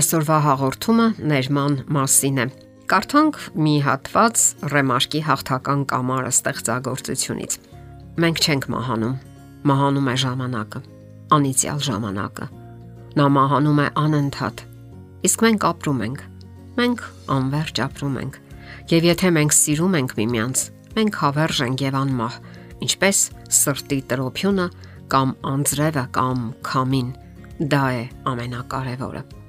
Այսօրվա հաղորդումը ներման մասին է։ Կարդանք մի հատված Ռեմարկի հաղթական կամարը ստեղծագործությունից։ Մենք չենք մահանում։ Մահանում է ժամանակը, անիցիալ ժամանակը։ Նա մահանում է անընդհատ։ Իսկ մենք ապրում ենք։ Մենք անverջ ապրում ենք։ Եվ եթե մենք սիրում ենք միմյանց, մենք հավերժ ենք եւ անմահ, ինչպես սրտի տրոփյունը կամ անձրևը կամ քամին։ Դա է ամենակարևորը։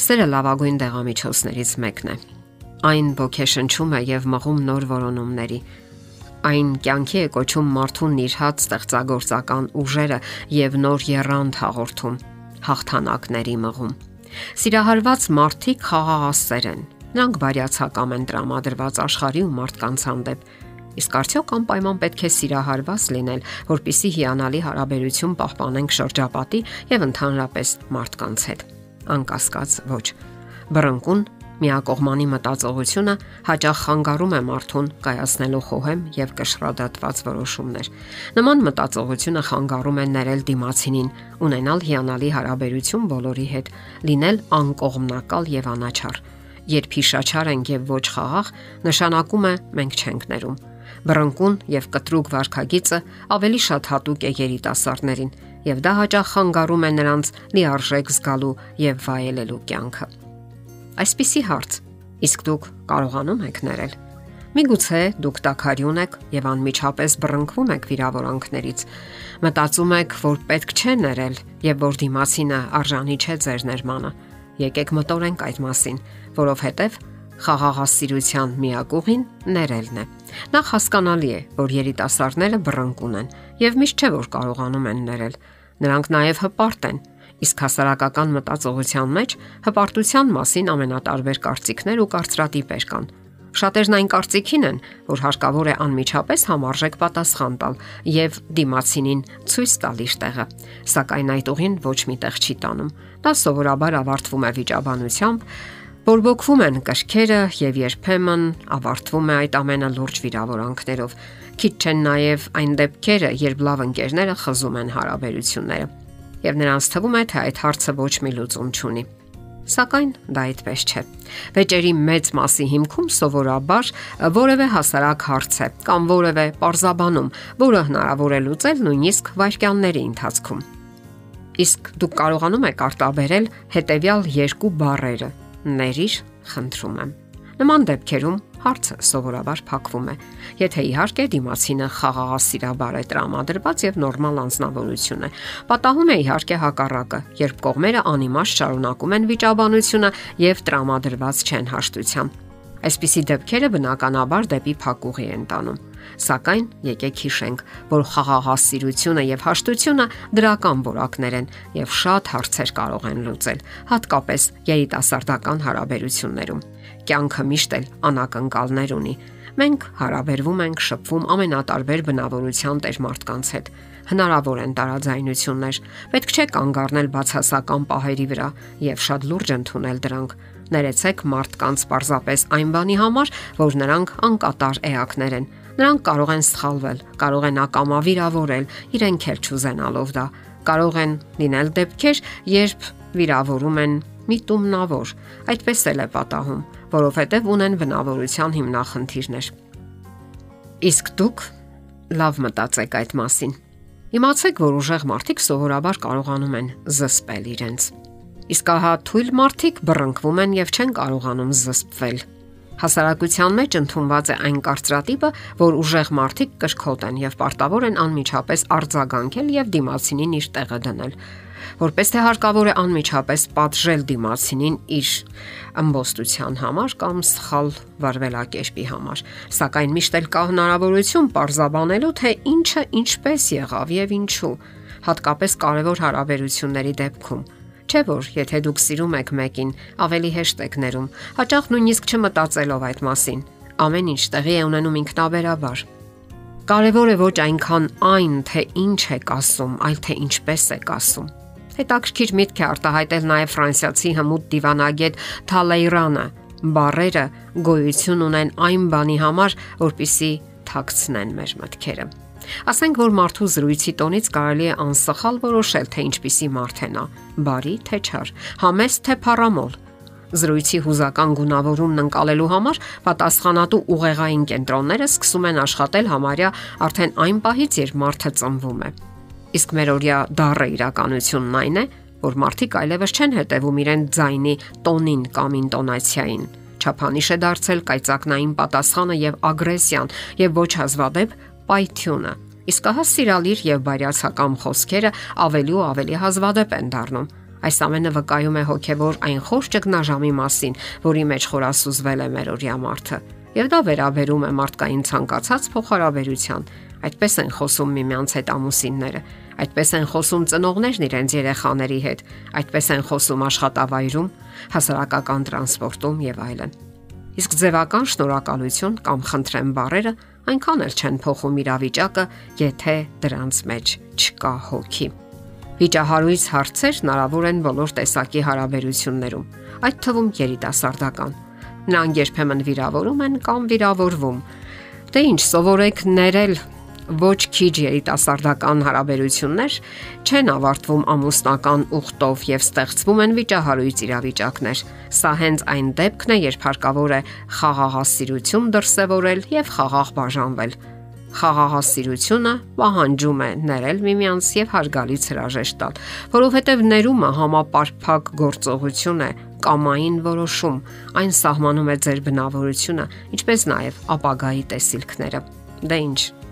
Սերը լավագույն դեղամիջոցներից մեկն է։ Այն ոգեշնչում է եւ մղում նոր որոնումների։ Այն կյանքի է կոչում մարդուն նիրհած ստեղծագործական ուժերը եւ նոր երանգ հաղորդում, հաղթանակների մղում։ Սիրահարված մարդիկ խաղաղասեր են։ Նրանք բարյացակամ են տրամադրված աշխարհի ու մարդկանց հանդեպ։ Իսկ արդյոք անպայման պետք է սիրահարված լինել, որpիսի հիանալի հարաբերություն պահպանենք շրջապատի եւ ընդհանրապես մարդկանց հետ անկասկած ոչ։ Բռնկուն միակողմանի մտածողությունը հաճախ խանգարում է մարդուն կայացնելու խոհեմ եւ կշռադատված որոշումներ։ Նման մտածողությունը խանգարում է ներել դիմացինին, ունենալ հիանալի հարաբերություն բոլորի հետ, լինել անկողմնակալ եւ անաչառ։ Երբ հիշաչար ենք եւ ոչ խաղաղ, նշանակում է մենք չենք ներում բռնկուն եւ կտրուկ վարքագիծը ավելի շատ հատուկ է երիտասարդներին եւ դա հաճախ խանգարում է նրանց լիարժեք զգալու եւ վայելելու կյանքը։ Այսպիսի հարց. իսկ դուք կարողանում եք ներել։ Միգուցե դուք տակարյուն եք եւ անմիջապես բռնկվում եք վիրավորանքներից։ Մտածում եք, որ պետք չէ ներել եւ որ դիմացինը արժանի չէ ձեր ներմանը։ Եկեք մտորենք այդ մասին, որովհետեւ խաղաղասիրության միակ ուղին ներելն է։ Նախ հասկանալի է, որ երիտասարդները բռնկուն են եւ միշտ չէ որ կարողանում են ներել։ Նրանք նաեւ հպարտ են, իսկ հասարակական մտածողության մեջ հպարտության մասին ամենատարբեր կարծիքներ ու կարծրատիպեր կան։ Շատերն այն կարծիքին են, որ հարկավոր է անմիջապես համարժեք պատասխան տալ եւ դիմացինին ցույց տալ իր տեղը, սակայն այդ ուղին ոչ միտեղ չի տանում։ Դա սովորաբար ավարտվում է վիճաբանությամբ, Բորբոքվում են կրքերը եւ երբեմն ավարտվում է այդ ամենը լուրջ վիրավորանքներով։ Քիչ չեն նաեւ այն դեպքերը, երբ լավ ընկերները խզում են հարաբերությունները։ Եվ նրանց թվում է, թե այդ հարցը ոչ մի լուծում չունի։ Սակայն դա այդպես չէ։ Վեճերի մեծ մասի հիմքում սովորաբար որևէ հասարակ հարց է կամ որևէ parzabanum, որը հնարավոր է լուծել նույնիսկ վայրկյանների ընթացքում։ Իսկ դուք կարողանում եք արտաբերել հետեւյալ երկու բառերը ներիր, խնդրում եմ։ Նման դեպքերում հարցը սովորաբար փակվում է։ Եթե իհարկե դիմացինը խաղաղասիրաբար է տրամադրված եւ նորմալ անznավորություն է։ Պատահում է իհարկե հակառակը, երբ կողմերը անիմաստ շարունակում են վիճաբանությունը եւ տրամադրված չեն հաշտության։ Այսպիսի դեպքերը բնականաբար դեպի փակուղի են տանում։ Սակայն եկեք հիշենք, որ խաղաղասիրությունը եւ հաշտությունը դրական որակներ են եւ շատ հարցեր կարող են լուծել, հատկապես երիտասարդական հարաբերություններում։ Կյանքը միշտ էլ անակնկալներ ունի։ Մենք հարաբերվում ենք, շփվում ամենատարբեր բնավորության տեր մարդկանց հետ։ Հնարավոր են տարաձայնություններ։ Պետք չէ կանգ առնել բացասական պահերի վրա եւ շատ լուրջ ընդունել դրանք Ներեցեք մարդկանց պարզապես այն բանի համար, որ նրանք անկատար էակներ են։ Նրանք կարող են սխալվել, կարող են ակամա վիրավորել, իրենք էլ չուզենալով դա։ Կարող են լինել դեպքեր, երբ վիրավորում են միտումնավոր։ Այդպես էլ է պատահում, որովհետև ունեն բնավորության հիմնախնդիրներ։ Իսկ դուք լավ մտածեք այդ մասին։ Իմացեք, որ ուժեղ մարդիկ սովորաբար կարողանում են զսպել իրենց Իսկ ահա թույլ մարդիկ բռնկվում են եւ չեն կարողանում զսպվել։ Հասարակության մեջ ընդունված է այն կարծրատիպը, որ ուժեղ մարդիկ կրկոտ են եւ պարտավոր են անմիջապես արձագանքել եւ դիմացինին իր տեղը դնել որպես թե հարկավոր է անմիջապես պատժել դիմացինին իր ըմբոստության համար կամ սխալ վարվելակերպի համար սակայն միշտ էլ կա հնարավորություն parzabanելու թե ինչը ինչպես եղավ եւ ինչու հատկապես կարևոր հարաբերությունների դեպքում Չէ որ, եթե դուք սիրում եք մեկին, ավելի հեշտ եք ներում, հաճախ նույնիսկ չմտածելով այդ մասին։ Ամեն ինչ տեղի է ունենում ինքնաբերաբար։ Կարևոր է ոչ այնքան այն, թե ինչ եք ասում, այլ թե ինչպես եք ասում։ Հետաքրքիր միտք է արտահայտել նաև ֆրանսիացի հմուտ դիվանագետ Թալեյրանը։ Բարերը գոյություն ունեն այն բանի համար, որpիսի թաքցնեն մեր մտքերը։ Ասենք որ մարդու զրույցի տոնից կարելի է անսխալ որոշել, թե ինչպիսի մարդ է նա՝ բարի թե չար, համեստ թե փառամոլ։ Զրույցի հուզական գունավորումն ընկալելու համար պատասխանատու ուղեղային կենտրոնները սկսում են աշխատել համարյա արդեն այն պահից, երբ մարդը ծնվում է։ Իսկ մեր օրյա դառը իրականությունն այն է, որ մարդիկ այլևս չեն հետևում իրեն ձայնի տոնին կամ ինտոնացիային Չափանիշ է դարձել կայծակնային պատասխանը եւ ագրեսիան եւ ոչ հազվադեպ պայթյունը։ Իսկ հա սիրալիր եւ բարյացակամ խոսքերը ավելի ու ավելի հազվադեպ են դառնում։ Այս ամենը վկայում է հոգևոր այն խոր ճգնաժամի մասին, որի մեջ խորասուզվել է մեր օրյա մարդը։ Եվ դա վերաբերում է մարդկային ցանկացած փոխհարաբերության։ Այդպես են խոսում միմյանց հետ ամուսինները, այդպես են խոսում ծնողներն իրենց երեխաների հետ, այդպես են խոսում աշխատավայրում, հասարակական տրանսպորտում եւ այլն։ Իսկ ձևական շնորհակալություն կամ խնդրեմ բառերը այնքան էլ չեն փոխում իրավիճակը, եթե դրանց մեջ չկա հոգի։ Վիճահարույց հարցեր հնարավոր են բոլոր տեսակի հարաբերություններում, այդ թվում երիտասարդական։ Նրանք երբեմն վիրավորում են կամ վիրավորվում։ Դե ինչ սովորեք ներել ոչ քիչ երիտասարդական հարաբերություններ չեն ավարտվում ամուսնական ուխտով եւ ստեղծվում են վիճահարույց իրավիճակներ։ Սա հենց այն դեպքն է, երբ հարկավոր է խաղաղասիրություն դրսևորել եւ խաղաղ բաժանվել։ Խաղաղասիրությունը պահանջում է ներել միմյանց եւ հարգալից հրաժեշտ տալ, որովհետեւ ներումը համապարփակ գործողություն է, կամային որոշում։ Այն սահմանում է ձեր բնավորությունը, ինչպես նաև ապագայի տեսիլքները։ Դե ինչ,